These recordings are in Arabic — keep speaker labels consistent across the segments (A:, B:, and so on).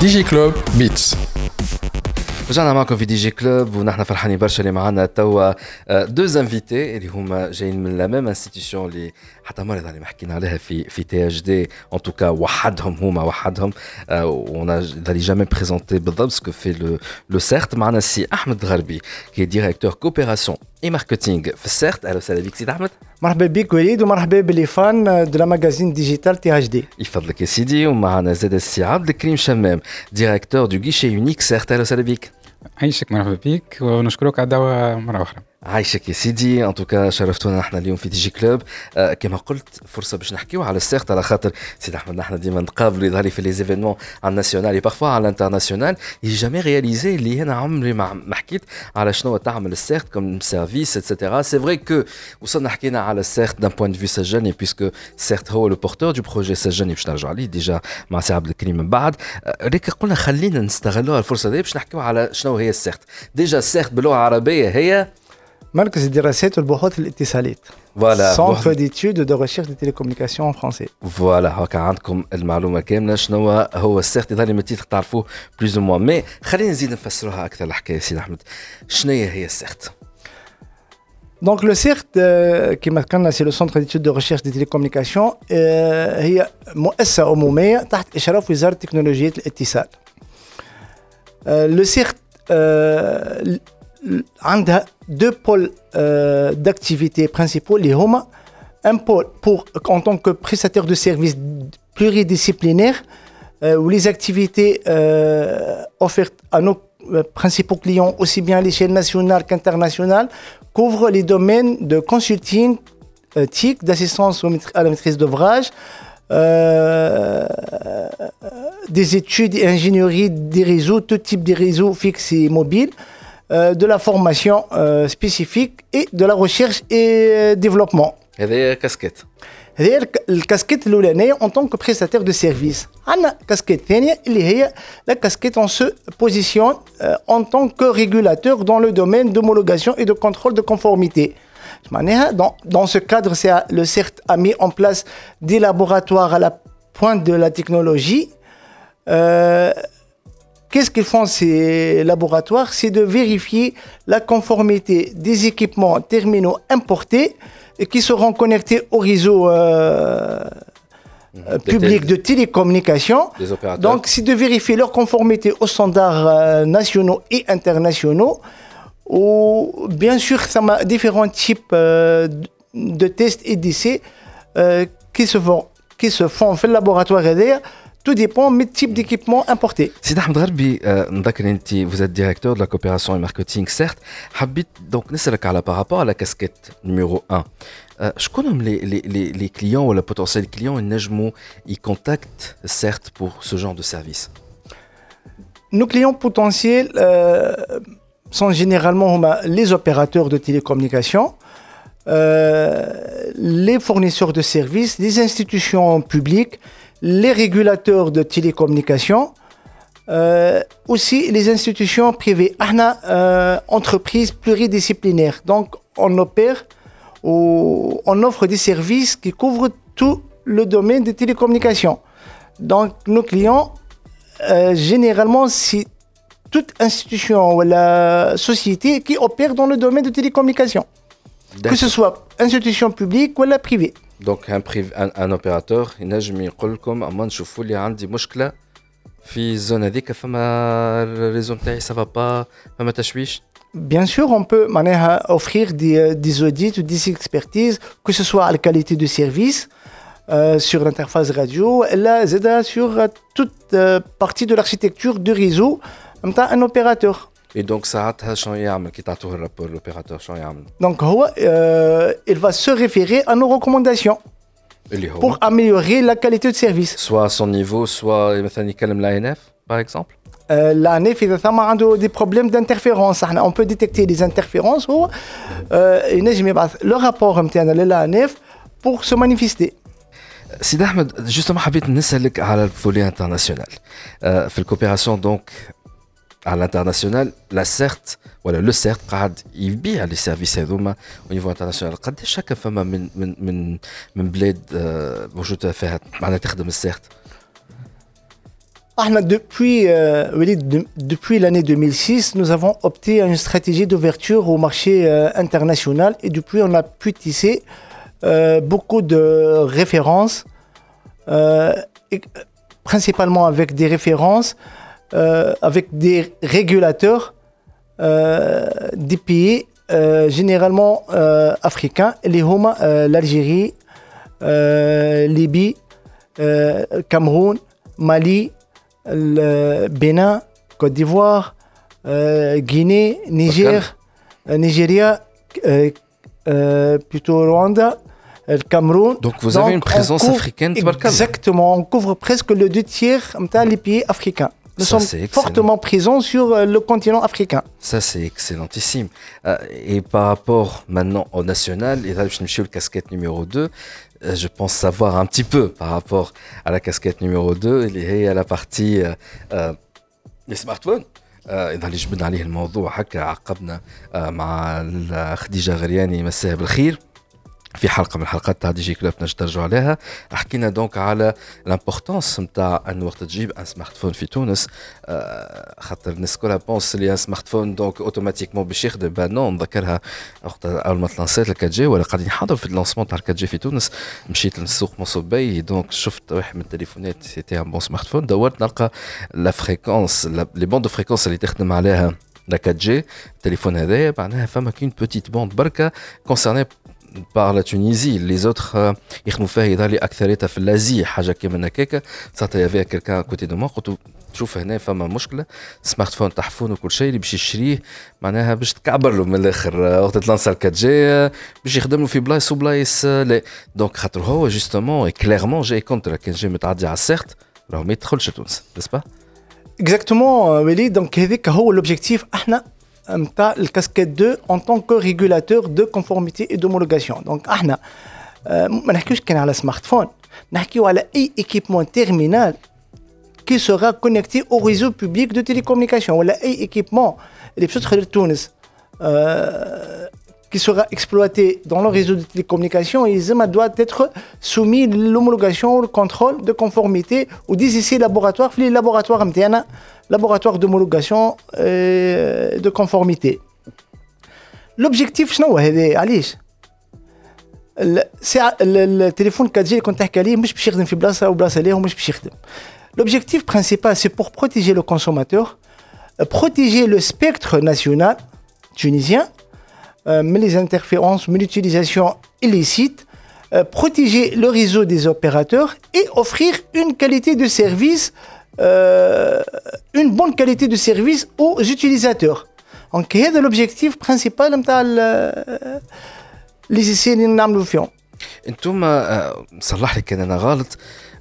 A: Digi Club بيتس
B: رجعنا معكم في Digi Club ونحن فرحانين برشا اللي معنا توا deux invités اللي هما جايين من la même institution اللي حتى مرة اللي حكينا عليها في في THD en tout cas وحدهم هما وحدهم on l'a jamais présenté بالضبط ce que fait le le CERT معنا السي احمد غربي qui est directeur coopération et marketing في ال CERT أهلا وسهلا بك سيدي احمد
C: مرحبا بك وليد ومرحبا بال les fans de la magazine digitale THD.
B: يفضلك يا سيدي ومعنا زاد السي عبد الكريم شمام directeur du guichet unique CERT أهلا وسهلا بك
D: عايشك مرحبا بك ونشكرك على الدعوة مرة أخرى.
B: عايشك يا سيدي. en tout cas شرفتونا نحن اليوم في Digi Club. آه كما قلت فرصة باش نحكيو على ال CERT على خاطر سيدي أحمد نحن ديما نتقابلوا يظهر لي في les événements على ال national et parfois على ال international يجي j'ai jamais réalisé اللي أنا عمري ما حكيت على شنو تعمل ال CERT comme services et cetera c'est vrai que وصلنا حكينا على ال CERT d'un point de vue سجلني puisque CERT هو le porteur de projet سجلني باش نرجع عليه déjà مع سي عبد الكريم من بعد. لكن قلنا خلينا نستغلوا الفرصة دي باش نحكيو على شنو هي ال CERT déjà ال CERT باللغة العربية هي
C: مركز الدراسات والبحوث الاتصالات
B: voilà
C: centre d'études de recherche des télécommunications français
B: voilà هكا عندكم المعلومة كاملة. شنو هو؟ ال CERT من ال titre تعرفوه plus ou moins mais خلينا نزيد نفسروها أكثر الحكاية سيدي أحمد. شنو هي ال
C: CERT donc le CERT كما ذكرنا c'est le centre d'études de recherche des télécommunications هي مؤسسة عمومية تحت إشراف وزارة تكنولوجيا الاتصال. le CERT عندها deux pôles euh, d'activité principaux, اللي هما. Un pôle pour, en tant que prestataire de services pluridisciplinaires, euh, où les activités euh, offertes à nos principaux clients, aussi bien à l'échelle nationale qu'internationale, couvrent les domaines de consulting, TIC, d'assistance à la maîtrise d'ouvrage, des études et ingénierie des réseaux, tout type de réseaux fixes et mobiles, euh, de la formation euh, spécifique et de la recherche et développement.
B: هذه كاسكيت
C: هذه الكاسكيت الاولانيه en tant que prestataire de service عندنا كاسكيت ثانية اللي هي la casquette on se positionne euh, en tant que régulateur dans le domaine d'homologation et de contrôle de conformité معناها dans, dans ce cadre c'est le CERT a mis en place des laboratoires à la pointe de la technologie euh, Qu'est-ce qu'ils font ces laboratoires? C'est de vérifier la conformité des équipements terminaux importés qui seront connectés au réseau euh, public de télécommunications. Donc, c'est de vérifier leur conformité aux standards euh, nationaux et internationaux. Ou, bien sûr, ça différents types euh, de tests et d'essais qui, se font, qui se font في laboratoire derrière tout dépend du type d'équipement importé.
B: Sidi euh, Ahmed vous êtes directeur de la coopération et marketing, certes. Habit, donc, par rapport à la casquette numéro 1. Euh, je connais les clients ou les potentiels clients, ils contactent, certes, pour ce genre de service.
C: Nos clients potentiels euh, sont généralement bah, les opérateurs de télécommunications, les fournisseurs de services, les institutions publiques, les régulateurs de télécommunications, euh, aussi les institutions privées. On a euh, entreprises pluridisciplinaires, donc on opère ou on offre des services qui couvrent tout le domaine des télécommunications. Donc nos clients, euh, généralement, c'est toute institution ou la société qui opère dans le domaine de télécommunications, que ce soit institution publique ou la privée.
B: دونك ان بريف ان, ان اوبيراتور ينجم يقول لكم اما نشوفوا لي عندي مشكله في الزون هذيك فما الريزو نتاعي سافا با فما تشويش
C: Bien sûr, on peut معناها offrir des, des audits ou des expertises, que ce soit à la qualité de service, euh, sur l'interface radio, là, ZA sur euh, toute euh, partie de l'architecture du réseau, un opérateur.
B: اي دونك ساعتها شنو يعمل كي تعطوه الرابور لوبيراتور شنو يعمل
C: Donc, هو, euh, il va se référer à nos recommandations
B: اللي هو
C: pour améliorer la qualité de service.
B: سوا سون نيفو سوا مثلا يكلم لا ان اف باغ اكزومبل
C: Euh, l'ANF إذا ثم عنده des problèmes d'interférence. إحنا on peut détecter les interférences هو euh, ينجم يبعث le rapport نتاعنا للANF pour se manifester.
B: سيد احمد جوستومون حبيت نسالك على الفولي انترناسيونال آه، في الكوبيراسيون دونك على الانترناسيونال لا سيرت ولا لو سيرت قاعد يبيع لي سيرفيس هذوما او نيفو انترناسيونال قداش هكا فما من من من من بلاد آه، موجوده فيها معناها تخدم السيرت
C: depuis, euh, depuis l'année 2006, nous avons opté à une stratégie d'ouverture au marché euh, international et depuis, on a pu tisser euh, beaucoup de références, principalement avec des références, avec des régulateurs des pays généralement africains, les Homa, l'Algérie, Libye, Cameroun, Mali, le Bénin, Côte d'Ivoire, euh, Guinée, Niger, euh, Nigeria, euh, plutôt Rwanda, le Cameroun.
B: Donc vous avez une présence africaine
C: Exactement, on couvre presque le deux tiers des pays africains. Nous sommes fortement présents sur le continent africain.
B: Ça, c'est excellentissime. et par rapport maintenant au national, et là, je me suis le casquette numéro 2, euh, je pense savoir un petit peu par rapport à la casquette numéro 2 اللي à la partie les smartphones اذا اللي جبنا عليه الموضوع هكا عقبنا مع خديجه غرياني مساها بالخير في حلقة من الحلقات تاع Digi Club نجم ترجعوا عليها. حكينا donc على l'importance نتاع إن وقت تجيب un smartphone في تونس. آه خاطر الناس كلها pense اللي un smartphone donc automatiquement باش يخدم. با نو نذكرها وقت أول ما تلانسيت ال quatre G ولا قاعدين نحضر في ال lancement تاع ال quatre G في تونس. مشيت للسوق مصبي donc شفت واحد من التليفونات c'était un bon smartphone دورت نلقى la fréquence les bandes de fréquence اللي تخدم عليها la 4 G التليفون هذايا معناها فما qu'une petite bande بركة concernée par la Tunisie. Les autres فيها يظهر لي اكثريتها في l'Asie حاجة كيما هكاك ساعتها y avait quelqu'un côté de moi قلت تشوف هنا فما مشكله smartphone تحفون وكل شيء اللي باش يشريه معناها باش تكعبر له من الآخر وقت تلانسا 4 G باش يخدم له في بلايص وبلايص لا donc خاطر هو justement clairement جاي contre كان جاي متعدي على ال CERT راهو ما يدخلش تونس نسبا
C: exactement وليد donc هذاك هو l'objectif إحنا الكاسكيت 2 en tant que régulateur de conformité et d'homologation. Donc احنا ما نحكيوش كان على سمارت فون نحكيو على اي équipement terminal qui sera connecté au réseau public de télécommunication ولا اي équipement اللي باش يدخل لتونس qui sera exploité dans le réseau de télécommunications, il doit être soumis à l'homologation, au contrôle de conformité ou des essais laboratoires, les laboratoires MTN laboratoire d'homologation euh, de conformité. L'objectif, c'est علاش التليفون 4G اللي كنت تحكي عليه مش باش يخدم في بلاصه وبلاصه ليه ومش باش يخدم L'objectif principal, c'est pour protéger le consommateur, euh, protéger le spectre national tunisien, euh, mais les interférences, mais l'utilisation illicite, protéger le réseau des opérateurs et offrir une qualité de service euh, une bonne qualité de service aux utilisateurs. Donc, c'est l'objectif principal de les essais اللي نعملوا فيهم.
B: انتم صلح لي كان انا غلط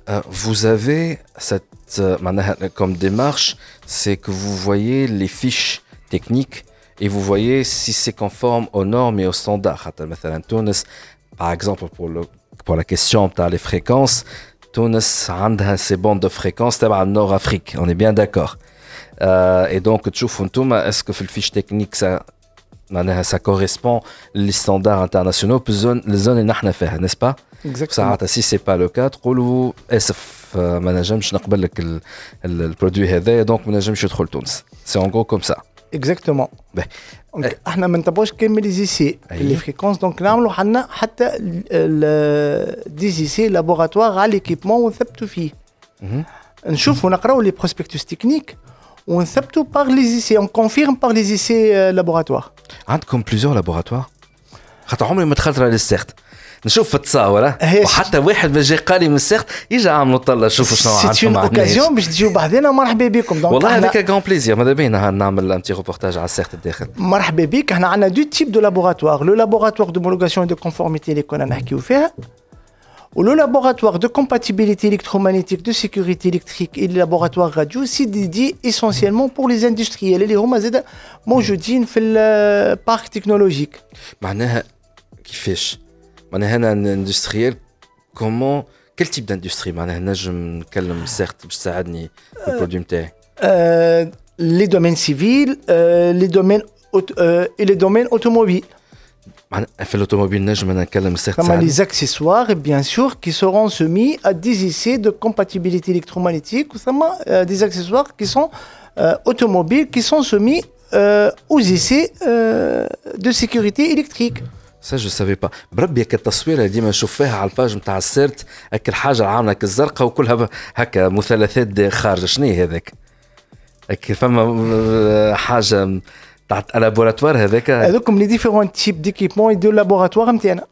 B: vous avez cette comme démarche c'est que vous voyez les fiches techniques et vous voyez si c'est conforme aux normes et aux standards مثلا تونس par exemple pour le pour la question تاع les fréquences Tunis a ses bandes de fréquence تبع Nord Afrique, on est bien d'accord. Euh, et donc تشوفوا انتم est-ce que في الفيش تكنيك ça معناها ça correspond les standards internationaux في الزون الزون اللي نحن فيها n'est-ce pas ساعات سي سي با لو كا تقولوا اسف ما نجمش نقبل لك البرودوي هذا دونك ما نجمش يدخل تونس سي اون غو كوم سا
C: اكزاكتومون إحنا ما نتبعوش كامل لي زيسي لي فريكونس دونك نعملوا حنا حتى des essais laboratoire على l'équipement ونثبتوا فيه نشوفوا نقراو les prospectus techniques ونثبتوا par les essais on confirme par les essais laboratoire
B: عندكم plusieurs laboratoires خاطر عمري ما دخلت على ال CERT نشوف في التصاوره وحتى واحد ما جا قال من ال CERT يجي عاملوا طلة شوفوا شنو
C: عندكم c'est une occasion باش تجيو بعدين مرحبا بكم
B: والله هذاك avec plaisir ماذا بينا؟ نعمل un petit reportage على ال CERT الداخل
C: مرحبا بك إحنا عندنا deux types de laboratoires le laboratoire d'homologation de conformité اللي كنا نحكيو فيها. ولو لابوراتوار دو كومباتيبيليتي الكترومagnétique دو سيكوريتي الكتريك اي لابوراتوار راديو سي ديدي اسونسيالمون بور لي اندستريال اللي هما زاد موجودين في ال parc technologique
B: معناها كيفاش؟ معناها هنا اندستريال كومون كل تيب داندستري معناها نجم نتكلم سيرت باش تساعدني في البرودوي نتاعي
C: لي دومين سيفيل لي دومين لي دومين اوتوموبيل
B: في l'automobile نجم نتكلم السيخ
C: Comme les accessoires, bien sûr, qui seront soumis à des essais de compatibilité électromagnétique, ou euh, des accessoires qui sont euh, automobiles, qui sont soumis euh, aux essais euh, de sécurité électrique.
B: سا جو سافي با بربي هكا التصويره ديما نشوف فيها على الباج نتاع السيرت هكا الحاجة العاملة هكا الزرقاء وكلها هكا مثلثات خارجة. شنو هذاك؟ هكا فما حاجة تاع laboratoire هذاك
C: هذوكم les différents types d'équipements de laboratoire نتاعنا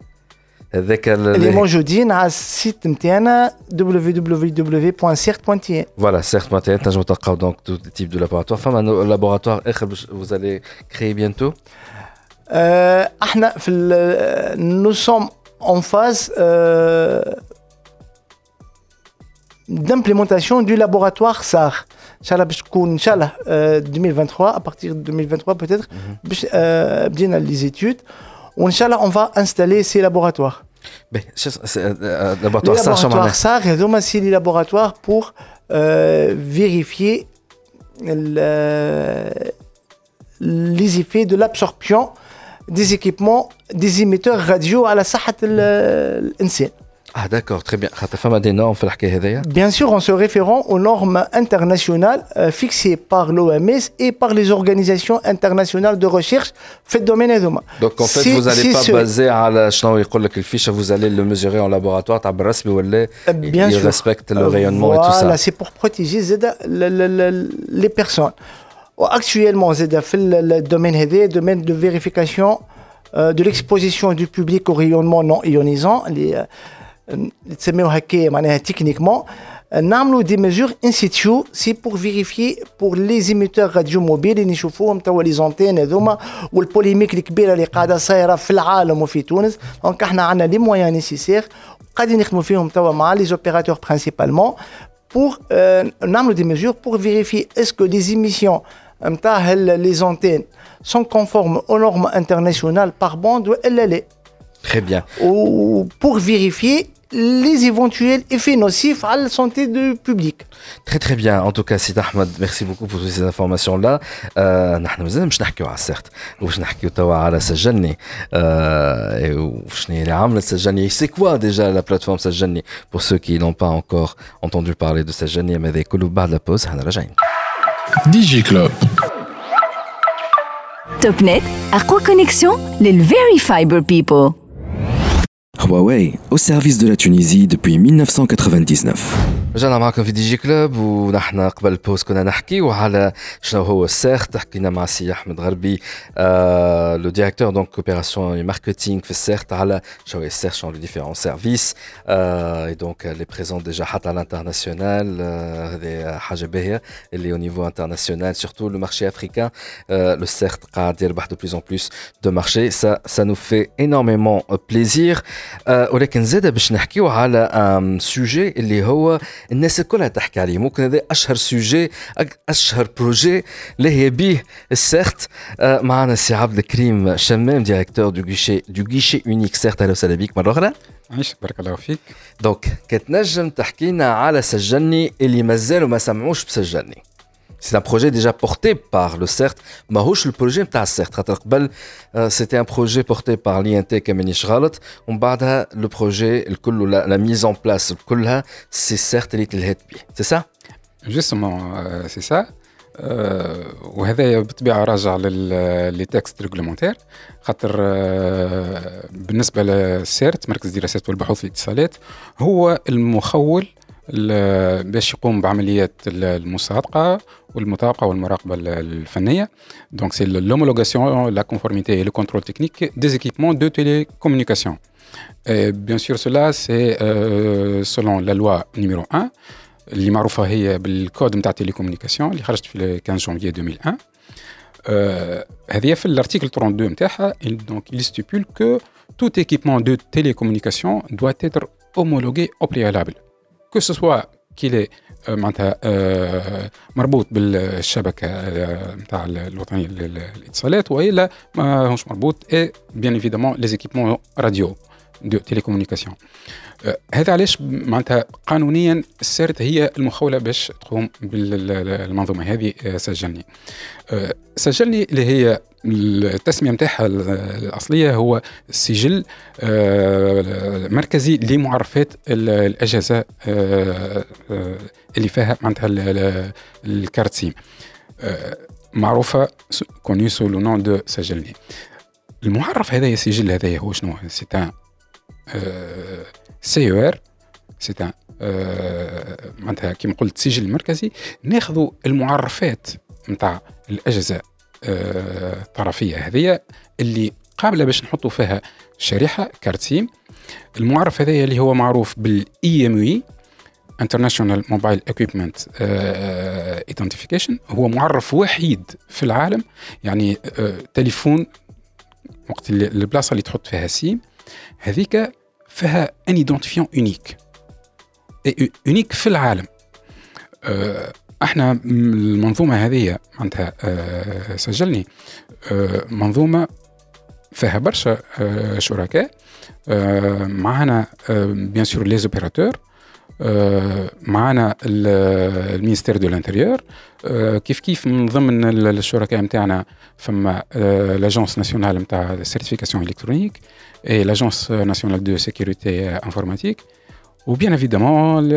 B: هذاك
C: اللي موجودين على ال site نتاعنا www.cert.tn
B: voilà cert.tn تنجموا تلقاو donc tout type de laboratoire فما laboratoire آخر vous allez créer bientôt.
C: احنا في نو سوم اون فاز d'implémentation du laboratoire SAR. Inch'Allah, Inch'Allah, 2023, à partir de 2023 peut-être, euh, bien les études. Inch'Allah, on va installer ces laboratoires.
B: Ben, euh, laboratoire
C: les laboratoires SAR, c'est les laboratoires pour euh, vérifier les effets de l'absorption des équipements des émetteurs radio à la sahat l'insane.
B: Ah d'accord, très bien.
C: Bien sûr, en se référant aux normes internationales euh, fixées par l'OMS et par les organisations internationales de recherche fait domaine
B: Donc en fait, vous n'allez pas baser à la fiche, vous allez le mesurer en laboratoire, euh,
C: bien il
B: respecte le rayonnement et tout ça.
C: Voilà, c'est pour protéger les personnes. Actuellement, le domaine le domaine de vérification euh, de l'exposition du public au rayonnement non ionisant, les, techniquement, nous des mesures in situ, c'est pour vérifier pour les émetteurs radio mobiles, les نشوفوهم توا les antennes هذوما والبوليميك الكبيره اللي قاعده صايره في العالم وفي تونس دونك احنا عندنا لي مويان نيسيسير قاعدين نخدموا فيهم توا مع les opérateurs principalement pour euh, نعملوا des mesures pour vérifier est-ce que les émissions les antennes sont conformes aux normes internationales par bande ou LLA.
B: Très bien.
C: Ou pour vérifier les éventuels effets nocifs à la santé du public.
B: Très très bien. En tout cas, Sid Ahmed, merci beaucoup pour toutes ces informations-là. نحن مازال مش نحكيو على السيرت وش نحكيو توا على سجلني وشنو اللي عملت سجلني سي كوا ديجا لا بلاتفورم سجلني pour ceux qui n'ont pas encore entendu parler de سجلني mais هذا كله بعد لا بوز احنا راجعين
A: DigiClub. TopNet,
E: à quoi connexion les Very Fiber People.
F: Huawei, au service de la Tunisie depuis 1999.
B: رجعنا معكم في Digi Club ونحن قبل ال pause كنا نحكيو على شنو هو ال CERT حكينا مع سي احمد غربي آه le directeur donc coopération marketing في ال CERT على شنو هو ال CERT شنو les différents services et donc il est présent déjà حتى على ال international هذه حاجة باهيه اللي au niveau international surtout le marché africain le CERT قاعد يربح de plus en plus de marchés ça ça nous fait énormément plaisir ولكن زاد باش نحكيو على sujet اللي هو الناس كلها تحكي عليه. ممكن هذا أشهر sujet أشهر projet اللي هي بيه ال CERT آه، معنا سي عبد الكريم شمام directeur du guichet du guichet unique CERT أهلا وسهلا بك مرة أخرى.
D: عيش بارك الله فيك.
B: دونك كتنجم تحكي لنا على سجلني اللي مازالوا ما سمعوش بسجلني. C'est un projet déjà porté par le CERT. Mahouch, le projet de CERT. C'était un projet porté par l'INT Kamenish Ghalat. On bada le projet, la, la mise en place, c'est CERT et C'est ça
D: Justement, c'est ça. وهذا بالطبيعه راجع للي تكست ريغلومونتير خاطر بالنسبه للسيرت مركز الدراسات والبحوث في الاتصالات هو المخول باش يقوم بعمليات المصادقه والمطابقه والمراقبه الفنيه دونك سي l'homologation la conformité et le contrôle technique des équipements de télécommunication et bien sûr cela c'est euh, selon la loi numéro 1 اللي معروفه هي بالكود نتاع التليكومونيكاسيون اللي خرجت في 15 جانفي 2001 euh, هذه في الارتيكل 32 نتاعها donc il stipule que tout équipement de télécommunication doit être homologué au préalable Ce soit qu'il est معناتها مربوط بالشبكه نتاع الوطنيه للاتصالات والا ماهوش مربوط et bien évidemment les équipements radio de télécommunication هذا علاش معناتها قانونيا ال CERT هي المخوله باش تقوم بالمنظومه هذه سجلني. سجلني اللي هي التسمية نتاعها الأصلية هو سجل آه، مركزي لمعرفات الأجهزة آه، آه، اللي فيها معناتها ال carte SIM معروفة connue sous le nom de سجلني المعرف هذايا السجل هذايا هو شنو؟ c'est un CEIR c'est un معناتها كيما قلت سجل مركزي. ناخذوا المعرفات نتاع الأجهزة الطرفيه هذه اللي قابلة باش نحطوا فيها شريحة carte SIM المعرف هذايا اللي هو معروف بال IMEI International Mobile Equipment Identification هو معرف وحيد في العالم. يعني uh, تليفون وقت البلاصة اللي تحط فيها SIM هذيك فيها ان identifiant unique unique في العالم. uh, إحنا المنظومة هذه معناتها آه، سجلني آه، منظومة فيها برشا آه، شركاء معنا bien sûr les opérateurs معنا ministère de l'Intérieur كيف كيف من ضمن الشركاء نتاعنا فما l'Agence nationale نتاع ال certification électronique et l'Agence nationale de sécurité informatique و bien évidemment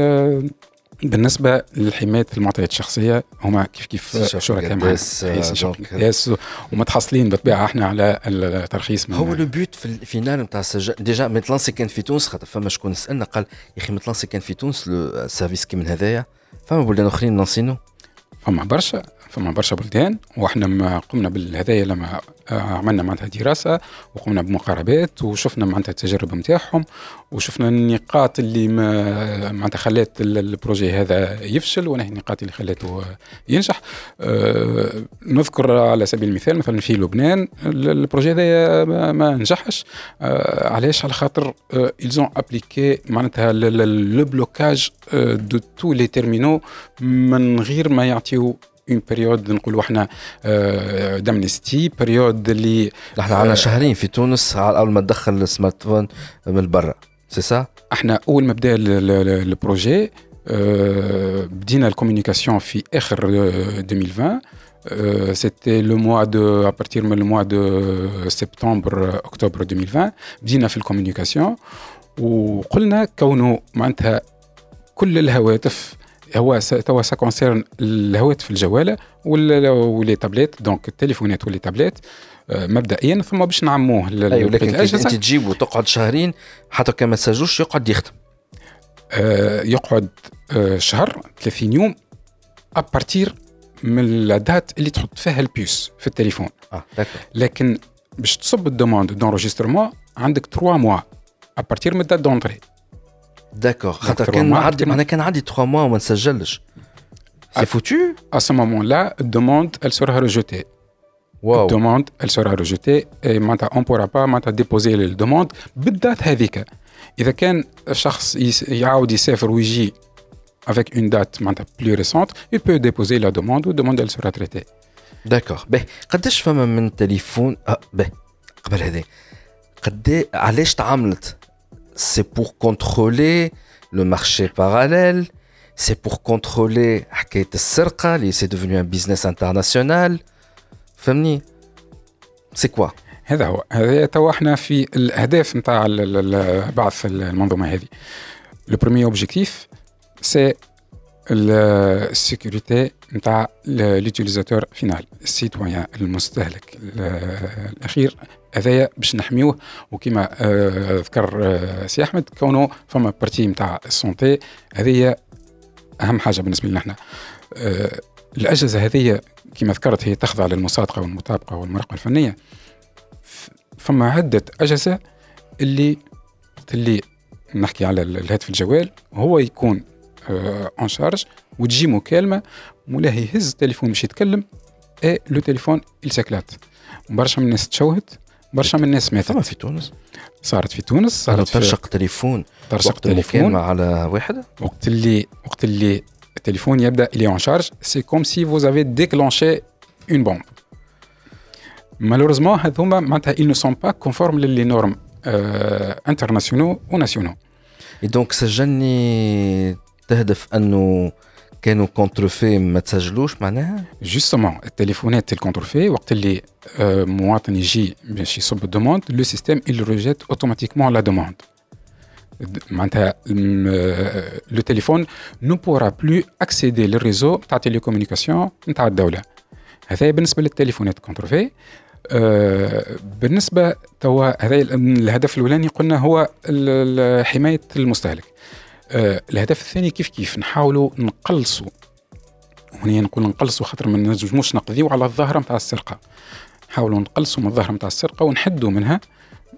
D: بالنسبة لحمايه المعطيات الشخصية هما كيف كيف شركاء معنا ومتحصلين بالطبيعة إحنا على الترخيص
B: من هو لو بوت في ال final نتاع السجل déjà متلانسي كان في تونس خاطر فما شكون سألنا قال يا أخي متلانسي كان في تونس le service كيما هذايا. فما بلدان أخرين نانسينو؟
D: فما برشا. فما برشا بلدان وإحنا ما قمنا بالهدايا لما عملنا معناتها دراسة وقمنا بمقاربات وشفنا معناتها التجارب نتاعهم وشفنا النقاط اللي ما معناتها خلات ال projet هذا يفشل ونهي النقاط اللي خلاته ينجح. أه نذكر على سبيل المثال مثلا في لبنان ال projet هذا ما نجحش. أه علاش؟ على خاطر ils ont appliqué معناتها le blocage de tous les terminaux من غير ما يعطيو une période نقولوا إحنا دامنستي période اللي
B: إحنا عندنا شهرين في تونس أول ما تدخل ال smartphone من برا سي سا؟
D: إحنا أول ما بدأ ال projet بدينا ال communication في آخر 2020 c'était le mois de à partir من ال mois de septembre octobre 2020 بدينا في ال communication وقلنا كونه معناتها كل الهواتف هو توا ça concerne الهواتف الجواله و les tablettes donc التليفونات و les tablettes مبدئيا ثم باش نعموه
B: أيوه لكن أنت تجيب وتقعد شهرين حتى كان ما تسجلوش يقعد يخدم.
D: آه يقعد آه شهر 30 يوم à partir من ال date اللي تحط فيها ال puce في التليفون.
B: آه
D: لكن باش تصب الدوموند دونجسترمون عندك 3 موا ابارتير من الدات دونتري
B: D'accord. خاطر كان عندي انا كان عندي 3 mois وما نسجلش سي فوتو
D: À ce moment-là, demande, elle sera rejetée.
B: واو
D: demande, elle sera rejetée et معناتها on pourra pas معناتها déposer الدوموند بالذات هذيك. إذا كان الشخص يعاود يسافر ويجي avec une date معناتها plus récente, il peut déposer la demande ou demande elle sera traitée.
B: داكوغ باهي قداش فما من تليفون اه باهي قبل هذا قد علاش تعاملت c'est pour contrôler le marché parallèle, c'est pour contrôler حكاية السرقة c'est devenu un business international. فهمني c'est quoi?
D: هذا هو. هذا توا إحنا في الأهداف نتاع بعث المنظومة هذه. le premier objectif c'est ال sécurité نتاع l'utilisateur final ال citoyen المستهلك الاخير هذايا باش نحميوه. وكما آه ذكر آه سي أحمد كونه فما partie نتاع ال santé هذه أهم حاجة بالنسبة لنا إحنا. آه الأجهزة هذه كما ذكرت هي تخضع للمصادقة والمطابقة والمراقبة الفنية. فما عدة أجهزة اللي اللي نحكي على الهاتف الجوال هو يكون en charge وتجي مكالمه مولاه يهز التليفون باش يتكلم et le téléphone s'éclate برشا من الناس تشوهت برشا من الناس ماتت.
B: في تونس.
D: صارت في تونس
B: صارت ترشق تليفون.
D: ترشق
B: تليفون. على واحد.
D: وقت اللي وقت اللي التليفون يبدأ اللي en charge c'est comme si vous avez déclenché une bombe malheureusement هذوما معناتها ils ne sont pas conformes ل les normes internationaux
B: و nationaux donc سجلني تهدف أنه كانوا كونترفي ما تسجلوش معناها
D: justement التليفونات contrefaits وقت اللي آه، مواطن يجي باش يصب ال demande le système il rejette automatiquement la demande. معناتها le téléphone ne pourra plus accéder لل réseau تاع télécommunication نتاع الدولة هذا بالنسبة للتليفونات contrefaits آه بالنسبة توا هذا الهدف الأولاني قلنا هو حماية المستهلك. آه الهدف الثاني كيف كيف نحاولوا نقلصوا. هنا نقول نقلصوا خاطر ما نجموش نقضيو على الظاهرة نتاع السرقة. نحاولوا نقلصوا من الظاهرة نتاع السرقة ونحدوا منها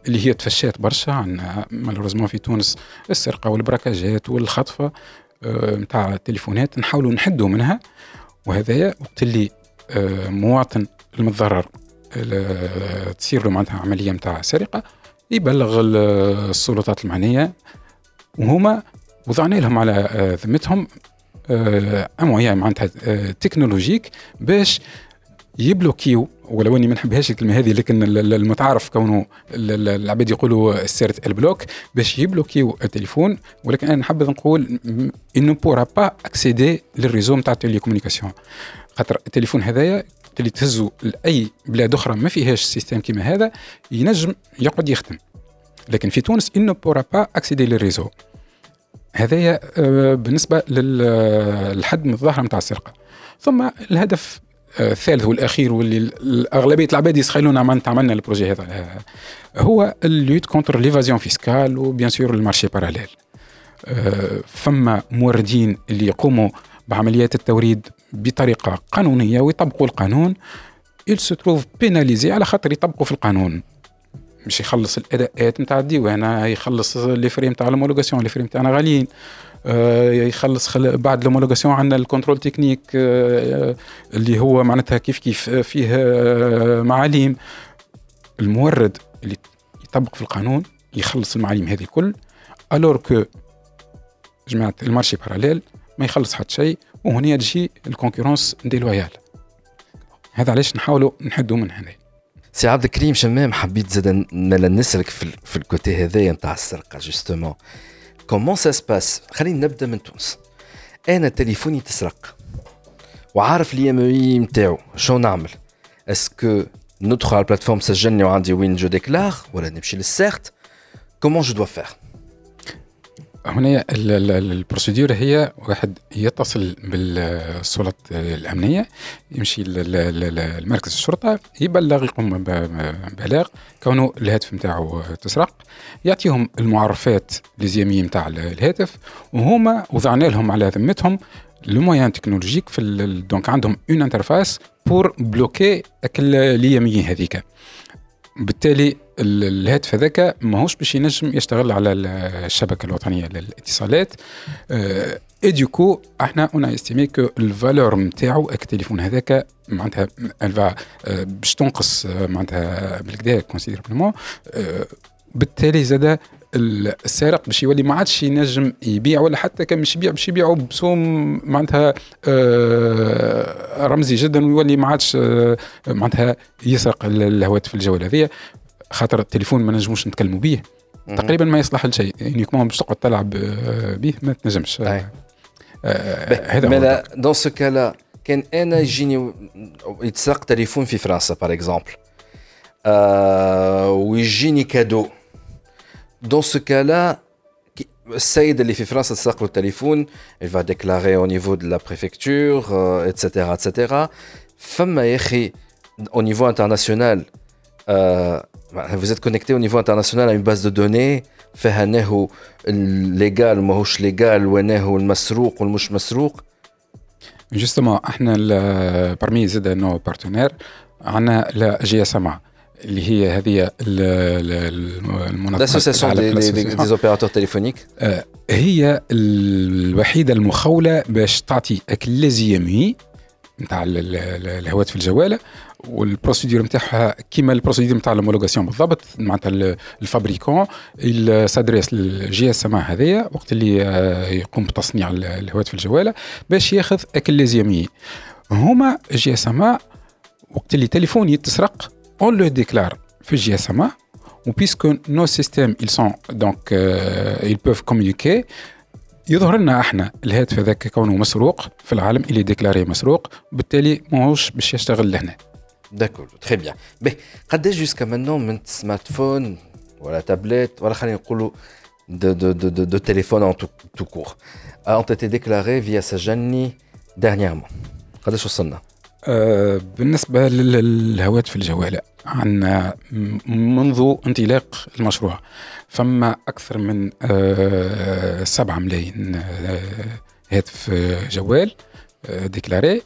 D: اللي هي تفشات برشا عندنا malheureusement في تونس السرقة والبراكاجات والخطفة نتاع آه التليفونات نحاولوا نحدوا منها. وهذايا وقت اللي آه مواطن المتضرر تصير له معناتها عملية نتاع سرقة يبلغ السلطات المعنية وهما وضعنا لهم على آه، ذمتهم امويا معناتها technologique باش يبلوكيو ولو إني ما نحبهاش الكلمة هذه لكن المتعارف كونه العباد يقولوا c'est le blocage باش يبلوكيو التليفون. ولكن أنا نحب نقول il ne pourra pas accéder لل réseau نتاع ال télécommunication. خاطر التليفون هذايا اللي تهزو لأي بلاد أخرى ما فيهاش système كيما هذا ينجم يقعد يخدم. لكن في تونس il ne pourra pas accéder لل réseau. هذايا آه، بالنسبة للحد من الظاهرة نتاع السرقة. ثم الهدف الثالث والأخير واللي اغلبيه العباد يسخيلون معناتها عملنا ال projet هذا هو ال lutte contre l'évasion fiscale و bien sûr ال marché parallèle. فما موردين اللي يقوموا بعمليات التوريد بطريقة قانونية ويطبقوا القانون. Se trouve pénalisé على خاطر يطبقوا في القانون. مش يخلص الأداءات نتاع الديوان يخلص les frais نتاع ال homologation les frais نتاعنا غاليين. آه، يخلص خل... بعد l'homologation عندنا ال contrôle technique آه، اللي هو معناتها كيف كيف فيه آه، معاليم. المورد اللي يطبق في القانون يخلص المعاليم هذه الكل alors que جماعة ال marché parallèle ما يخلص حتى شيء وهنا تجي ال concurrence déloyale. هذا علاش نحاولوا نحدوا من هنا.
B: سي عبد الكريم شمام حبيت زاد نسلك في, في ال côté هذايا نتاع السرقة justement comment ça se passe خلينا نبدأ من تونس. أنا تليفوني تسرق. وعارف l'IMEI نتاعو شو نعمل؟ est-ce que ندخل على ال plateforme سجلني وعندي وين je déclare ولا نمشي للسيرت؟ comment je dois faire
D: هنا ال procédure هي واحد يتصل بالسلطات الأمنية يمشي لمركز الشرطة يبلغ يقوم ببلاغ كونه الهاتف نتاعو تسرق يعطيهم المعرفات les IMEI نتاع الهاتف وهما وضعنا لهم على ذمتهم les moyens technologiques في donc عندهم une interface pour bloquer ال IMEI هذيك. بالتالي الهاتف هذاك ماهوش باش ينجم يشتغل على الشبكة الوطنية للاتصالات. اي du coup إحنا on estime que ال valeur نتاعو التليفون هذاك معناتها الفا باش تنقص معناتها بالكدا considérablement بالتالي زاد السارق باش يولي ما عادش ينجم يبيع ولا حتى كان مش يبيع باش يبيعوا بسوم معناتها آه رمزي جدا ويولي ما عادش آه معناتها يسرق الهواتف الجوال هذيا خاطر التليفون ما نجموش نتكلموا به تقريبا ما يصلح لشيء. يعني كمان باش تقعد تلعب آه، به ما تنجمش.
B: آه هذا مالا dans ce cas-là كان أنا يجيني يتسرق تليفون في فرنسا par exemple آه ويجيني cadeau. Dans ce cas-là, السيد اللي في فرنسا تسرق له التليفون va déclarer au niveau de la préfecture euh, etc etc فما يا أخي au niveau international euh, vous êtes connecté au niveau international à une base de données. فيها انه légal ماهوش légal وانه المسروق والمش مسروق
D: justement إحنا parmi زاد nos partenaires عندنا la GSM اللي هي هذه
B: المنظمه des opérateurs téléphoniques
D: هي الوحيده المخوله باش تعطي هاك les IMEI نتاع الهواتف الجواله وال procédure نتاعها كيما ال procédure نتاع ال homologation بالضبط معناتها ال fabricant s'adresse لل GSM هذايا وقت اللي آه، يقوم بتصنيع الهواتف الجوالة باش ياخذ هاك les IMEI هما GSM وقت اللي تليفون يتسرق on le déclare في GSMA ou puisque nos systèmes ils sont donc euh, ils peuvent communiquer. يظهر لنا إحنا الهاتف هذاك كونه مسروق في العالم اللي déclaré مسروق. بالتالي ماهوش باش يشتغل لهنا.
B: d'accord très bien باهي قداش jusqu'à maintenant من smartphone ولا تابلت ولا خلينا نقولوا de, de, de, de, de téléphone en tout, tout court ont été déclarés via سجلني dernièrement. قداش وصلنا؟
D: آه بالنسبة للهواتف الجوالة عندنا منذ انطلاق المشروع فما أكثر من آه سبعة ملايين آه هاتف جوال آه déclarés. آه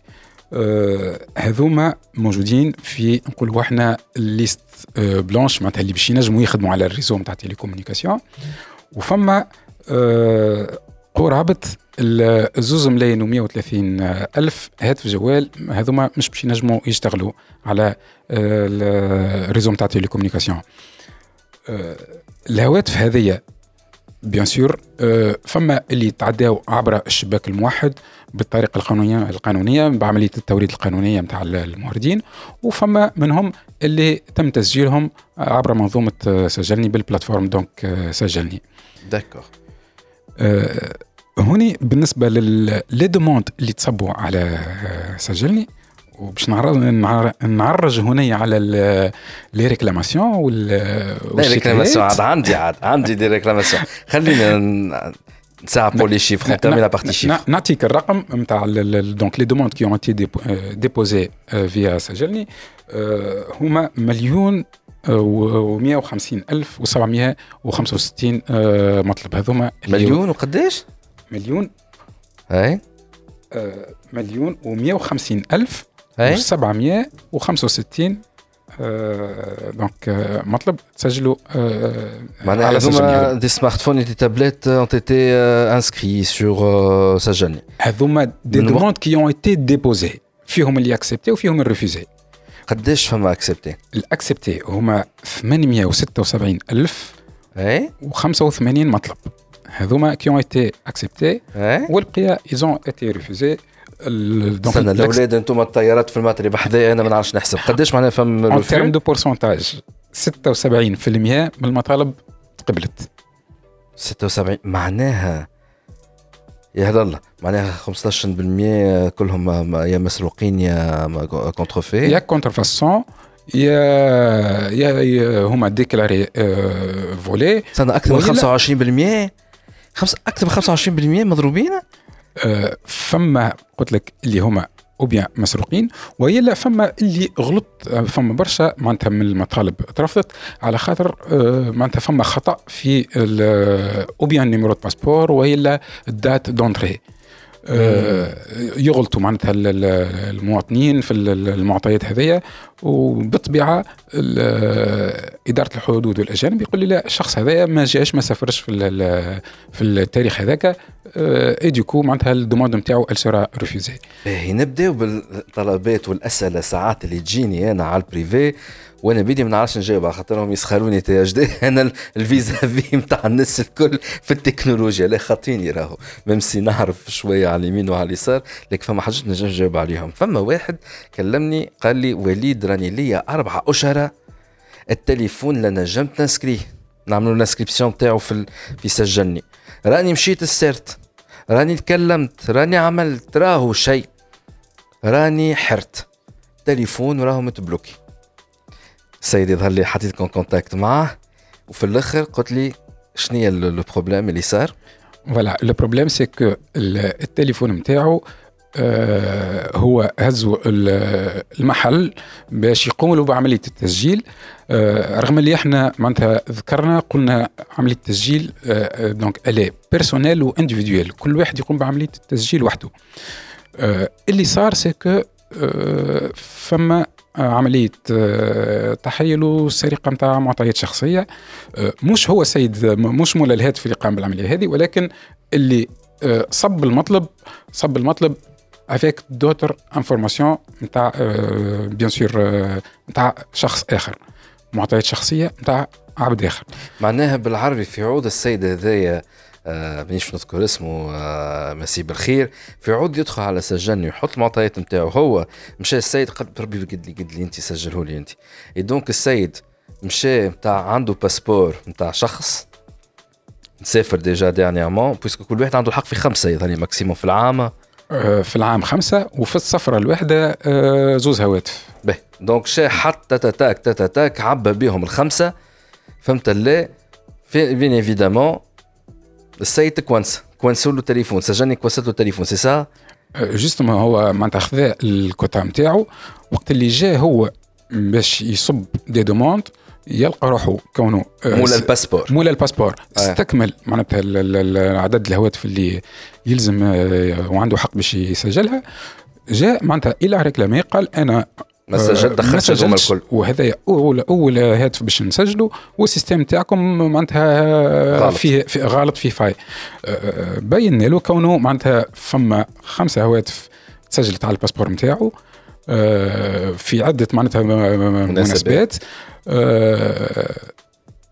D: هذوما موجودين في نقولوا إحنا liste آه blanche معناتها اللي باش ينجموا يخدموا على ال réseau نتاع télécommunication وفما آه قرابة الزوز ملايين و 130 ألف هاتف جوال هذوما مش باش ينجموا يشتغلوا على ال réseau نتاع télécommunication الهواتف هذه bien sûr فما اللي تعداو عبر الشباك الموحد بالطريقة القانونيه القانونية بعملية التوريد القانونية نتاع الموردين. وفما منهم اللي تم تسجيلهم عبر منظومة سجلني بال plateforme. donc سجلني.
B: d'accord.
D: أه هوني بالنسبة ل les demandes اللي تصبوا على سجلني. وباش نعرج هنا على les réclamations وال
B: la réclamation عاد عندي عاد عندي des réclamations. خلينا نساعدوا les chiffres نترمي la partie chiffres
D: نعطيك الرقم نتاع donc les demandes qui ont été déposées via سجلني هما مليون و 150 ألف و 765 مطلب هذوما
B: مليون وقداش؟
D: مليون
B: اي
D: مليون و150 ألف
B: اي
D: و 765 آه donc آه مطلب تسجلوا آه
B: معناها
D: على
B: هذوما
D: سجلني
B: des smartphones et des tablettes ont été euh, inscrits sur euh, سجلني
D: هذوما des
B: من وقت-
D: demandes qui ont été déposées فيهم اللي acceptés وفيهم ال refusés
B: قداش فما acceptés
D: ال acceptés هما 876 ألف
B: اي
D: و85 مطلب هذوما qui ont été acceptés
B: اي
D: والبقيه ils ont été refusés donc
B: استنى الاولاد أنتم الطيارات في الماتري بحذايا أنا ما نعرفش نحسب. قداش معناها فما
D: en
B: termes؟
D: de pourcentage 76% من المطالب تقبلت
B: 76 معناها يا هلا الله معناها 15% كلهم يا مسروقين يا contrefaits
D: يا contrefaçon يا يا هما déclarés volés
B: استنى أكثر من
D: وإلا-
B: 25% خمس أكثر من 25% مضروبين؟
D: فما قلت لك اللي هما ou bien مسروقين والا فما اللي غلط آه، فما برشا معناتها من المطالب ترفضت على خاطر آه، معناتها فما خطأ في ou bien numéro passeport والا ال date d'entrée. آه، يغلطوا معناتها ال- ال- المواطنين في ال- المعطيات هذيا وبالطبيعة ال- إدارة الحدود والأجانب يقول لي لا الشخص هذايا ما جاش ما سافرش في في التاريخ هذاك اي du coup معناتها ال demande نتاعو elle sera refusée
B: باهي نبداو بالطلبات والأسئلة ساعات اللي تجيني أنا على ال privé وأنا بيدي ما نعرفش نجاوب على خاطرهم يسخروني تي اش دي. أنا الفيزا في نتاع الناس الكل في التكنولوجيا. لا خاطيني راهو. même si نعرف شوية على اليمين وعلى اليسار لكن فما حاجات نجم نجاوب عليهم. فما واحد كلمني قال لي وليد راني ليا أربعة أشهر. التليفون لا نجمت نسكريه. نعملوا ال inscription تاعو في ال- في سجلني. راني مشيت ال CERT راني تكلمت راني عملت راهو شيء راني حرت. تليفون راهو مت bloqué. السيد يظهر لي حطيتك en contact معاه. وفي الآخر قلت لي شنو هي le problème اللي صار؟
D: voilà le problème c'est que التليفون نتاعو هو هزوا ال- المحل باش يقوموا بعملية التسجيل. آه رغم اللي إحنا معناتها ذكرنا قلنا عملية التسجيل آه donc elle est personnelle و individuelle كل واحد يقوم بعملية التسجيل وحده. آه اللي صار c'est que آه فما آه، آه تحيل وسرقة نتاع معطيات شخصية. آه مش هو سيد مش مولا الهاتف اللي قام بالعملية هذه ولكن اللي آه، صب المطلب صب المطلب avec d'autres informations نتاع bien sûr نتاع شخص اخر معطيات شخصيه نتاع عبد اخر
B: معناها بالعربي في عوض السيد هذايا آه مانيش نذكر اسمه آه مسي بالخير. في عوض يدخل على سجلني ويحط المعطيات نتاعو هو. مشى السيد قال ربي قد لي قد لي انت سجله لي انت donc السيد مشى نتاع عنده passeport نتاع شخص نسافر déjà dernièrement puisque كل واحد عنده الحق في خمسة يظهر maximum في العام
D: في العام خمسة وفي السفرة الواحدة آه، زوز هواتف.
B: باهي donc شا حتى tac tac عبى بهم الخمسة. فهمت لا bien évidemment السيد coincé. coincé وا له التليفون سجلني coincé ات له التليفون c'est ça
D: justement هو معناتها خذا الكوتا نتاعو وقت اللي جا هو باش يصب des demandes يلقى روحه كونه آه،
B: مولا
D: ال
B: passeport
D: مولا ال passeport
B: آه.
D: استكمل معناتها عدد الهواتف اللي يلزم آه، وعنده حق باش يسجلها. جاء معناتها réclamé قال أنا
B: ما سجلت دخلت
D: سجلتش،
B: الكل.
D: وهذا أول أول هاتف باش نسجله وال système تاعكم معناتها
B: غلط.
D: فيه في غلط فيه faille. بين له كونه معناتها فما خمسة هواتف تسجلت على ال passeport نتاعو. في عدة معناتها مناسبات. آه،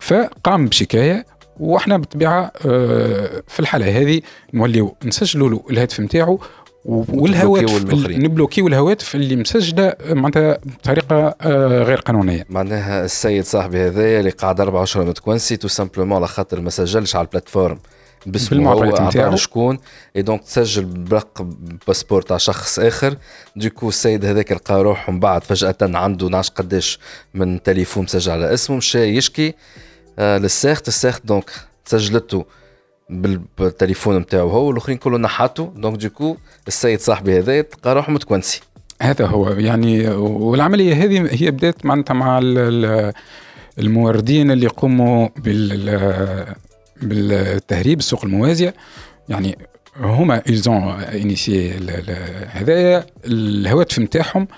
D: فقام بشكاية وإحنا بالطبيعة آه، في الحالة هذه نوليو نسجلوا له الهاتف نتاعو والهواتف.
B: ن
D: bloquer و الهواتف اللي مسجلة معناتها بطريقة آه، غير قانونية.
B: معناها السيد صاحبي هذايا اللي قاعد 24 مت coincé tout simplement على خاطر ما سجلش على ال plateforme. باسمه هو
D: نتاعو.
B: شكون؟ اي donc تسجل برقم passeport تاع شخص آخر. du coup السيد هذاك لقى روحه من بعد فجأة عنده نعرفش قداش من تليفون مسجل على اسمه مشى يشكي. آه لل CERT ال CERT donc سجلته بال- بالتليفون نتاعو هو والآخرين كله نحاتو. donc du coup السيد صاحبي هذايا تلقى روحه مت coincé.
D: هذا هو يعني والعملية هذه هي بدات معناتها مع ال- ال- الموردين اللي يقوموا بال بالتهريب السوق الموازية. يعني هما ايزون انيسيي هذايا الهواتف نتاعهم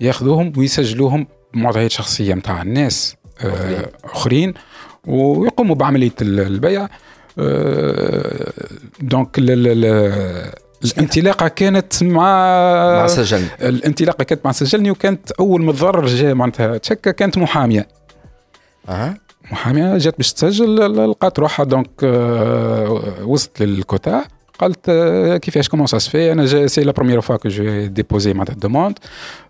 D: ياخذوهم ويسجلوهم بمعطيات شخصية نتاع الناس آه، أخرين ويقوموا بعملية ال- البيع. آه، donc ال- الانطلاقة كانت مع
B: مع سجل.
D: الانطلاقة كانت مع سجلني وكانت أول ما الضرر جاء معناتها تشكى كانت محامية.
B: أها.
D: محاميه جات باش تسجل لقات روحها donc آه، وصلت للكوتا. قالت آه، كيفاش comment ça se fait أنا c'est la première fois que je dépose معناتها ال demande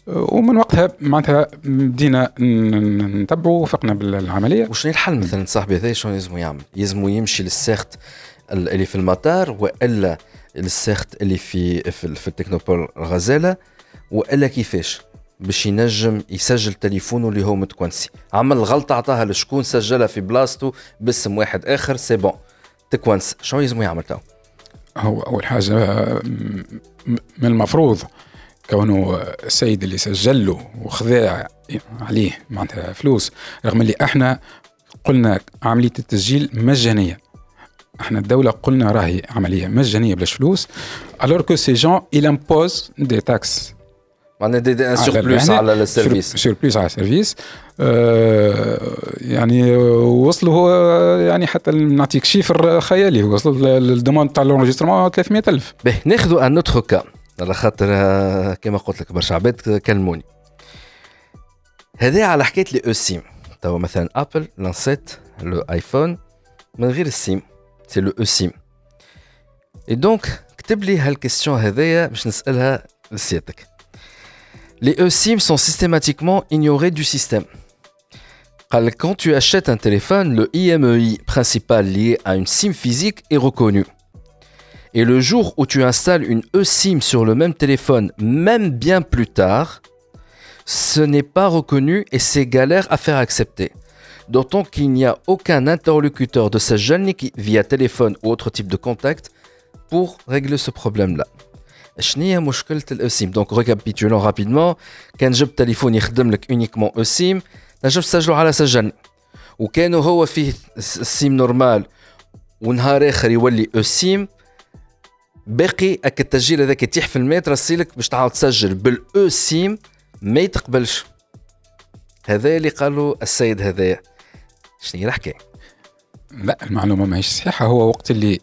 D: ومن وقتها معناتها بدينا نتبعوا وفقنا بالعملية.
B: وشنو الحل مثلا؟ صاحبي هذا شنو يلزمو يعمل؟ يلزمو يمشي لل CERT ال- اللي في المطار وإلا لل CERT اللي في في, في ال technopole غزالة وإلا كيفاش؟ باش ينجم يسجل تليفونه اللي هو متكونسي. عمل غلطه عطاها لشكون سجلها في بلاصتو باسم واحد آخر c'est bon. تكونس شنو يلزمو يعمل تو؟
D: هو أول حاجة آه، من المفروض كونه السيد اللي سجل له وخذا عليه معناتها فلوس رغم اللي إحنا قلنا عملية التسجيل مجانية. إحنا الدولة قلنا راهي عملية مجانية بلاش فلوس الوغ كو سي جون il امبوز دي تاكس
B: معناها دي, دي ان
D: على
B: سور بلوس
D: المهنة،
B: على السيرفيس
D: سور بلوس على السيرفيس آه يعني وصلوا آه، يعني حتى نعطيك شيفر خيالي وصل الدوموند تاع الانجسترمون 300000
B: به ناخذوا ان اوتر كا على خاطر آه، كما قلت لك برشا عباد كلموني. هذا على حكاية لي أو سيم توا مثلا ابل لانسيت لو ايفون من غير السيم سي لو أو سيم اي دونك كتب لي هالكيستيون هذايا باش نسألها لسيادتك. Les eSIM sont systématiquement ignorés du système. Quand tu achètes un téléphone, le IMEI principal lié à une SIM physique est reconnu. Et le jour où tu installes une eSIM sur le même téléphone, même bien plus tard, ce n'est pas reconnu et c'est galère à faire accepter. D'autant qu'il n'y a aucun interlocuteur de ce jeune via téléphone ou autre type de contact pour régler ce problème-là. شنو هي مشكلة ال eSIM؟ donc récapitulons rapidement كان جبت تليفون يخدم لك uniquement eSIM نجم تسجلو على سجلني وكانوا هو فيه ال SIM normale ونهار آخر يولي eSIM. باقي اك التسجيل هذاك يتيح في المتر رسيلك باش تعاود تسجل بال eSIM ما يتقبلش. هذا اللي قالوا السيد هذايا شنو هي الحكاية؟
D: لا المعلومة ماهيش صحيحة. هو وقت اللي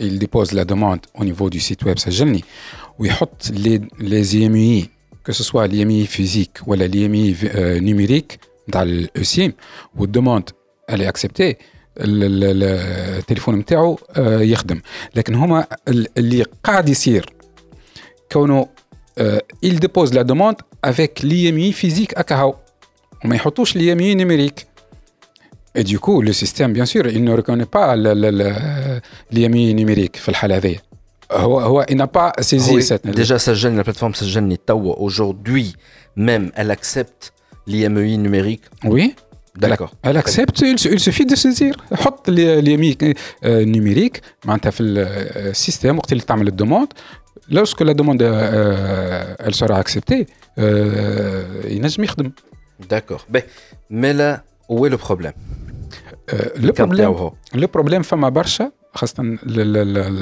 D: il dépose la demande au niveau du site web سجلني ويحط les les IMEI que ce soit l'IMEI physique ولا l'IMEI euh, numérique نتاع ال eSIM وال demande elle est acceptée ال- ال- ال- التليفون نتاعو آه، يخدم لكن هما ال- اللي قاعد يصير كونه آه، il dépose la demande avec l'IMEI physique اكاهو وما يحطوش l'IMEI numérique Et du coup, le système, bien sûr, il ne reconnaît pas l'IMI numérique, euh, il n'a pas saisi cette.
B: Déjà, ça gêne, la plateforme Sajjan Tawa. Aujourd'hui, même, elle accepte l'IMEI numérique.
D: Oui.
B: D'accord.
D: Elle accepte, il, suffit de saisir. Hot l'IMI euh, numérique, le euh, système, quand il t'amène la demande, lorsque la demande euh, elle sera acceptée, il n'a jamais
B: D'accord. Ben, mais là, où est le problème?
D: le problème
B: هو.
D: le problème فما برشا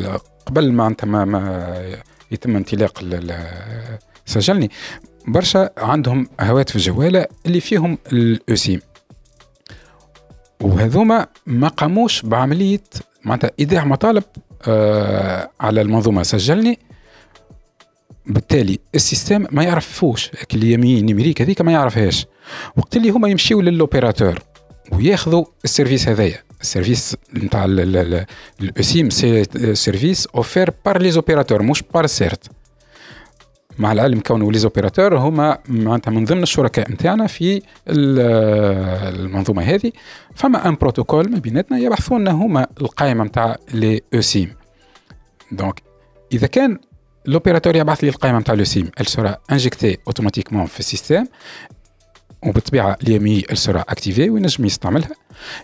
D: ل- قبل معناتها ما, ما يتم انطلاق سجلني برشا عندهم هواتف جوالة اللي فيهم ال eSIM وهذوما ما قاموش بعملية معناتها إيداع مطالب آه على المنظومة. سجلني بالتالي ال système ما يعرفوش ال IMEI numérique هذيك ما يعرفهاش. وقت اللي هما يمشيو ل l'opérateur وياخذوا ال service هذايا. ال service نتاع ال eSIM c'est service offert par les opérateurs مش par CERT مع العلم كونه les opérateurs هما معناتها من ضمن الشركاء نتاعنا في ال- المنظومة هذه. فما un protocole ما بيناتنا يبحثون هما القائمة نتاع les eSIM donc إذا كان l'opérateur يبعث لي القائمة نتاع l'eSIM elle sera injectée automatiquement في ال système. وبالطبيعه ال IMEI sera activée وينجم يستعملها.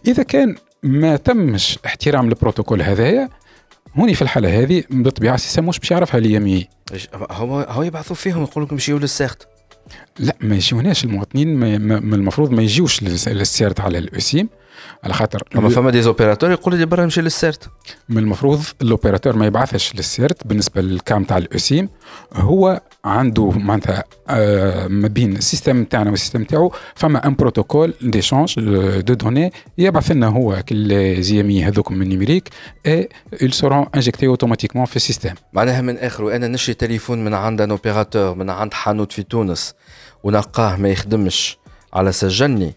D: إذا كان ما تمش احترام البروتوكول هذايا هوني في الحالة هذه بالطبيعة ال système مش باش يعرفها ال IMEI
B: هو هو يبعثوا فيهم يقول لكم يمشيوا لل CERT
D: لا ما يجيوناش المواطنين ما المفروض ما يجيوش للس- لل CERT على ال eSIM على خاطر
B: أما فما des opérateurs يقول لي برا نمشي لل CERT.
D: من المفروض ال opérateur ما يبعثش لل CERT بالنسبة لل cas تاع ال eSIM هو عنده معناتها آه ما بين ال système نتاعنا وال système نتاعو فما un protocole d'échange de données يبعث لنا هو كل les IMEI هذوك من numérique اي ils seront injectés automatiquement في ال système.
B: معناها من آخر أنا نشري تليفون من عند un opérateur من عند حانوت في تونس. ونلقاه ما يخدمش. على سجلني.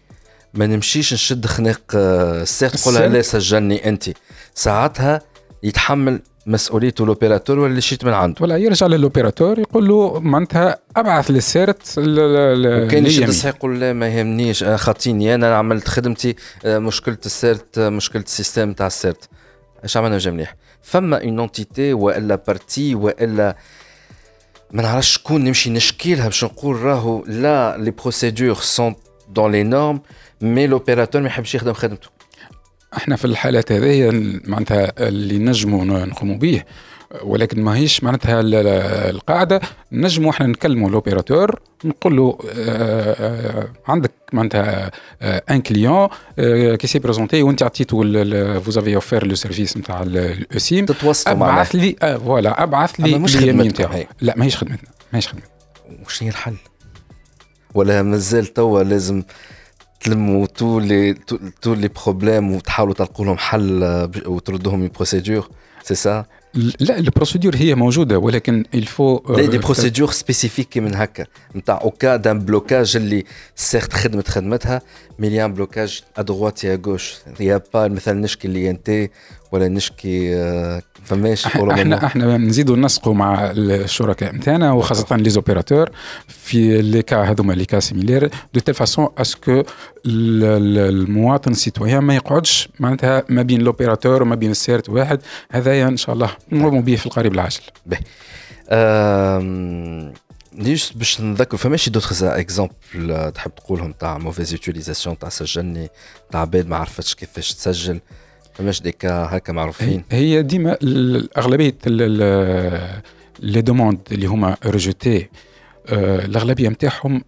B: ما نمشيش نشد خناق آه، ال CERT
D: تقول.
B: لا سجلني أنت. ساعتها يتحمل مسؤوليته ال opérateur ولا اللي شريت من عنده.
D: ولا يرجع لل opérateur يقول له معناتها أبعث لل CERT
B: وكان يشد يقول لا ما يهمنيش. أنا خاطيني أنا عملت خدمتي آه، مشكلة ال CERT آه، مشكلة ال système تاع ال CERT. أش عملنا مليح؟ فما une entité وإلا partie وإلا ما نعرفش شكون نمشي نشكي لها باش نقول راهو لا les procédures sont dans les normes mais l'opérateur ما يحبش يخدم خدمته.
D: إحنا في الحالات هذه معناتها اللي نجموا نقوموا به ولكن ما هيش معناتها ال- ال- القاعدة نجموا إحنا نكلموا ال opérateur نقول له آه، آه، عندك معناتها un client qui s'est présenté وانت عطيته vous avez offert le service نتاع ال eSIM
B: تتواصلوا معنا
D: أبعث لي آه، voilà أبعث لي ال
B: IMEI
D: نتاعو. لا ماهيش خدمتنا ماهيش خدمتنا.
B: وش هي الحل؟ ولا مازال توا لازم تلموا tous les tous les problèmes وتحاولوا تلقوا لهم حل آه، وتردوهم procédure c'est ça
D: لا ال procédure هي موجودة ولكن il
B: faut là des procédures spécifiques من هكا نتاع au cas d'un blocage اللي CERT خدمت خدمتها mais un blocage à droite à gauche y a pas مثلا نشكي اللي انت ولا نشكي آه، فماش إحنا.
D: إحنا نزيدوا ننسقوا مع الشركاء نتاعنا وخاصة les opérateurs في les cas هذوما les cas similaires de telle façon à ce que المواطن ال citoyen ما يقعدش معناتها ما بين l'opérateur وما بين ال CERT واحد. هذايا إن شاء الله نقوموا به في القريب العاجل.
B: آم، ليش باش نذكر فماشي d'autres exemples تحب تقولهم تاع mauvaise utilisation تاع سجلني تاع عباد ما عرفتش كيفاش تسجل. cas هكا معروفين.
D: هي ديما اغلبيه les demandes اللي هما rejetées الأغلبية نتاعهم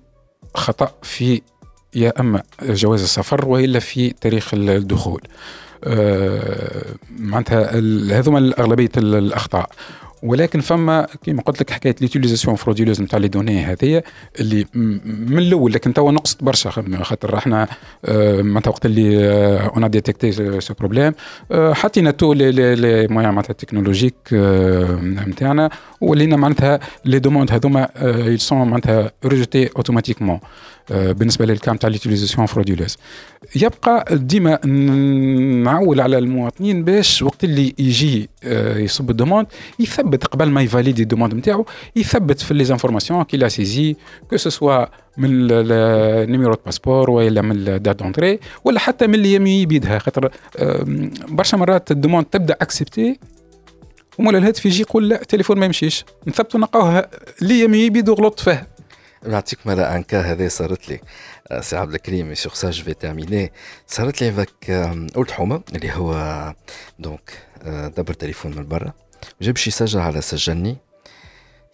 D: خطأ في يا أما جواز السفر وإلا في تاريخ الدخول. آه، معناتها هذوما اغلبيه ال- الأخطاء. ولكن فما كيما قلت لك حكاية l'utilisation frauduleuse نتاع les données هذيا اللي من الأول لكن توا نقصت برشا خاطر إحنا آه، معناتها وقت اللي on a détecté ce problème حطينا تو لي لي معناتها technologiques نتاعنا ولينا معناتها les demandes هذوما ils sont معناتها rejetées automatiquement بالنسبة لل cas تاع l'utilisation frauduleuse يبقى ديما نعول على المواطنين باش وقت اللي يجي آه، يصب ال demande يثبت يثبت قبل ما ي valider ال demande نتاعو يثبت في les informations qu'il a saisies que ce soit من ال numéro de passeport ولا من ال date d'entrée ولا حتى من ال IMEI بيدها خاطر برشا مرات ال demande تبدأ acceptée ومولا الهاتف يجي يقول لا التليفون ما يمشيش. نثبتوا نلقاوها ال IMEI بيدو غلط فيه
B: نعطيك مرة un cas هذا صارت لي. سي عبد الكريم sur ça je vais terminer صارت لي avec ولد حومة اللي هو donc دبر تليفون من برا. جاب شي يسجل على سجلني.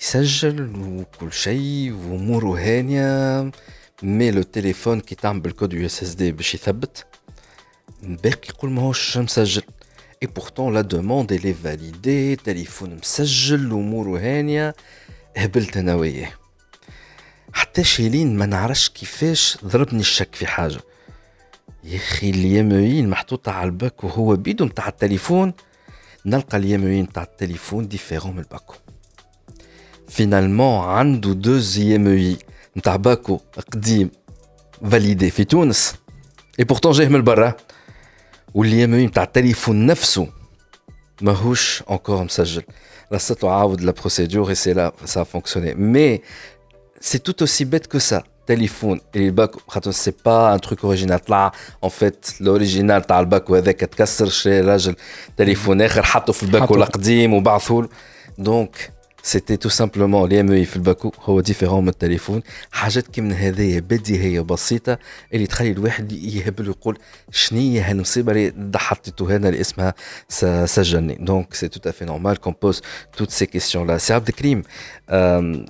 B: يسجل وكل شيء واموره هانية mais le téléphone كي تعمل بال code USSD باش يثبت. باقي يقول ماهوش مسجل. et pourtant la demande elle est validée تليفون مسجل اموره هانية. هبلت أنا وياه. حتى شيلين ما نعرفش كيفاش ضربني الشك في حاجة. يا أخي ال IMEI محطوطة على الباكو هو بيدو نتاع التليفون. نلقى ال IMEI نتاع التليفون différent من الباكو finalement عنده deux IMEI نتاع باكو قديم validé في تونس. et pourtant جاية من برا. وال IMEI نتاع التليفون نفسه ماهوش encore مسجل. رصت له عاود la procédure et c'est là ça a fonctionné mais c'est tout aussi bête que ça. تليفون اللي الباك خاطر c'est pas un truc original طلع en fait l'original تاع الباك وهذاك تكسر شري راجل. تليفون آخر حطه في الباك القديم وبعثوا donc c'était tout simplement ال IMEI في الباكو هو différent من التليفون. حاجات كي من هذايا بديهيه بسيطة اللي تخلي الواحد يهبل ويقول شنية هالمصيبه اللي حطيتو هنا اللي اسمها سجلني donc c'est tout à fait normal qu'on pose toutes ces questions-là سي عبد الكريم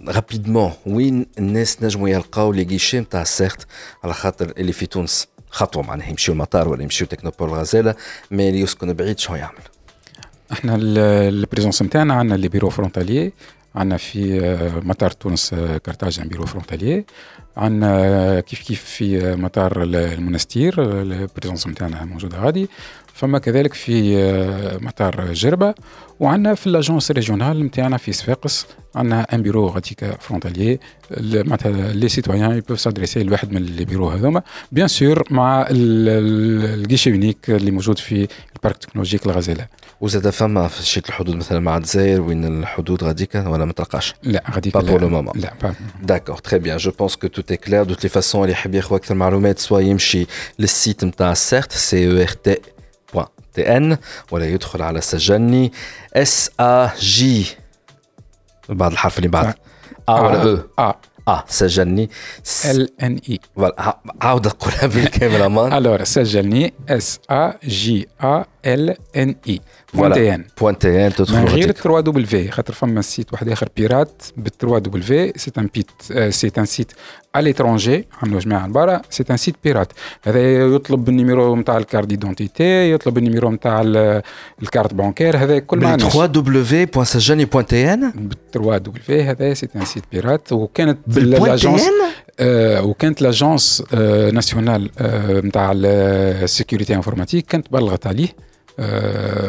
B: rapidement وين الناس نجموا يلقاو les guichets نتاع CERT على خاطر اللي في تونس؟ خطوة معناها يمشيو المطار ولا يمشيو technopole غزالة mais اللي يسكن بعيد شنو يعمل؟
D: إحنا ال présence نتاعنا عندنا les bureaux frontaliers عندنا في آه، مطار تونس آه، كارتاج bureau frontalier. عندنا كيف كيف في مطار المنستير ال présence نتاعنا موجودة غادي فما كذلك في مطار جربة. وعندنا في l'agence régionale نتاعنا في صفاقس عندنا un bureau غاديك frontalier معناتها les citoyens ils peuvent s'adresser لواحد من les bureaux هذوما. bien sûr مع ال guichet unique اللي موجود في ال parc technologique الغزالة.
B: وزاد فما في شكل الحدود مثلا مع الجزائر وين الحدود غاديك؟ ولا ما تلقاش؟
D: لا غاديك
B: pas pour le moment
D: là d'accord
B: très bien je pense que tout est clair de toutes les façons اللي يحب ياخذ أكثر معلومات soit يمشي لل site نتاع CERT C E R T point TN ولا يدخل على سجلني S A J بعد الحرف اللي بعد A ولا أو
D: A
B: آه سجلني
D: L N I
B: voilà عاود قولها بالكاميرا bon
D: alors سجلني S A J A L N
B: I voilà point TN تدخل
D: من غير 3 double خاطر فما site واحد اخر pirate بال 3 double c'est un site c'est un site à l'étranger عملوا جماعة برا c'est un site pirate هذا يطلب ال numéro نتاع ال carte d'identité يطلب ال numéro نتاع ال carte bancaire هذا كل ما
B: 3 دبليو بوان سجلني point TN
D: بال 3 W هذا c'est un site pirate وكانت l'agence آه وكانت l'agence آه nationale آه نتاع ال sécurité informatique كانت بلغت عليه آه،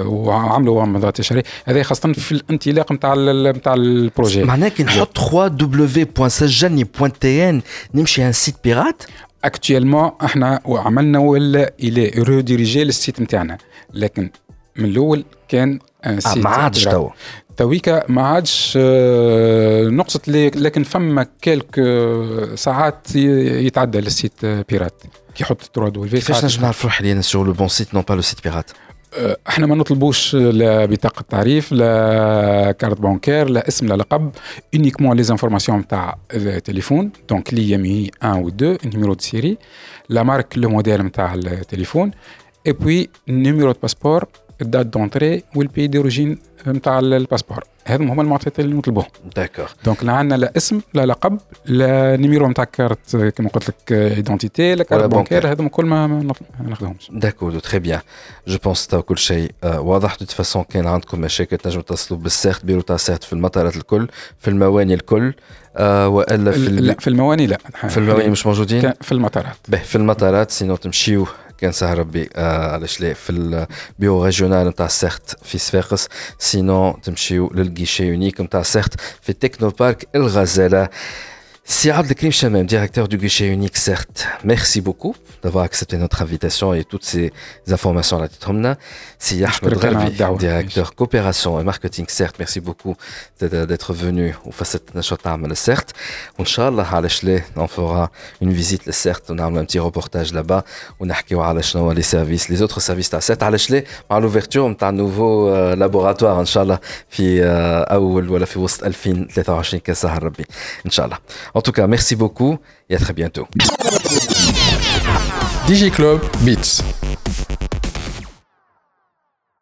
D: وعملوا مضات تشريع هذا خاصة في الانطلاق نتاع نتاع ال projet.
B: معناها كي نحط 3 دبليو بوان سجلني point TN نمشي un site pirate.
D: actuellement إحنا عملنا ولا il est redirigé لل site نتاعنا لكن من الأول كان
B: un site آه ما عادش توا
D: تويكا ما عادش آه، نقصت لكن فما كيلك ساعات يتعدى لل site pirate. كي يحط 3 W
B: كيفاش نجم نعرف روحي اللي sur le bon site non pas le site
D: pirate إحنا ما نطلبوش لا بطاقة تعريف لا carte bancaire لا اسم لا لقب uniquement les informations نتاع التليفون. donc l'IMEI 1 و 2 numéro de série la marque le modèle نتاع التليفون. et puis numéro de passeport ال date d'entrée وال pays d'origine نتاع ال passeport هذم هما المعطيات اللي نطلبوهم
B: d'accord
D: donc لا عندنا لا اسم لا لقب لا numéro نتاع كارت كما قلت لك identité لا carte bancaire هذوما كل ما ناخذهمش
B: d'accord très bien je pense تو كل شيء واضح de façon كان عندكم مشاكل تنجموا تصلوا بال CERT bureau تاع CERT في المطارات الكل في المواني الكل والا في
D: لا في المواني لا
B: في المواني مش موجودين
D: في المطارات
B: به في المطارات sinon تمشيو كان سهر ربي آه علاش لا في ال bureau régional نتاع CERT في صفاقس sinon تمشيو لل guichet unique نتاع CERT في ال technopark الغزالة. Si Abdelkrim Chamem, directeur du guichet unique, certes, merci beaucoup d'avoir accepté notre invitation et toutes ces informations là Si Ahmed Gharbi, directeur coopération et marketing, certes, merci beaucoup d'être venu au Facette National certes. Inch'Allah, on fera une visite, le certes, on a un petit reportage là-bas, on a les services, les autres services, certes, à l'ouverture, on a un nouveau euh, laboratoire, Inch'Allah, في أول ولا في وسط 2023 كسهر ربي إن شاء الله en tout cas, merci beaucoup et à très bientôt.
A: DigiClub Beats.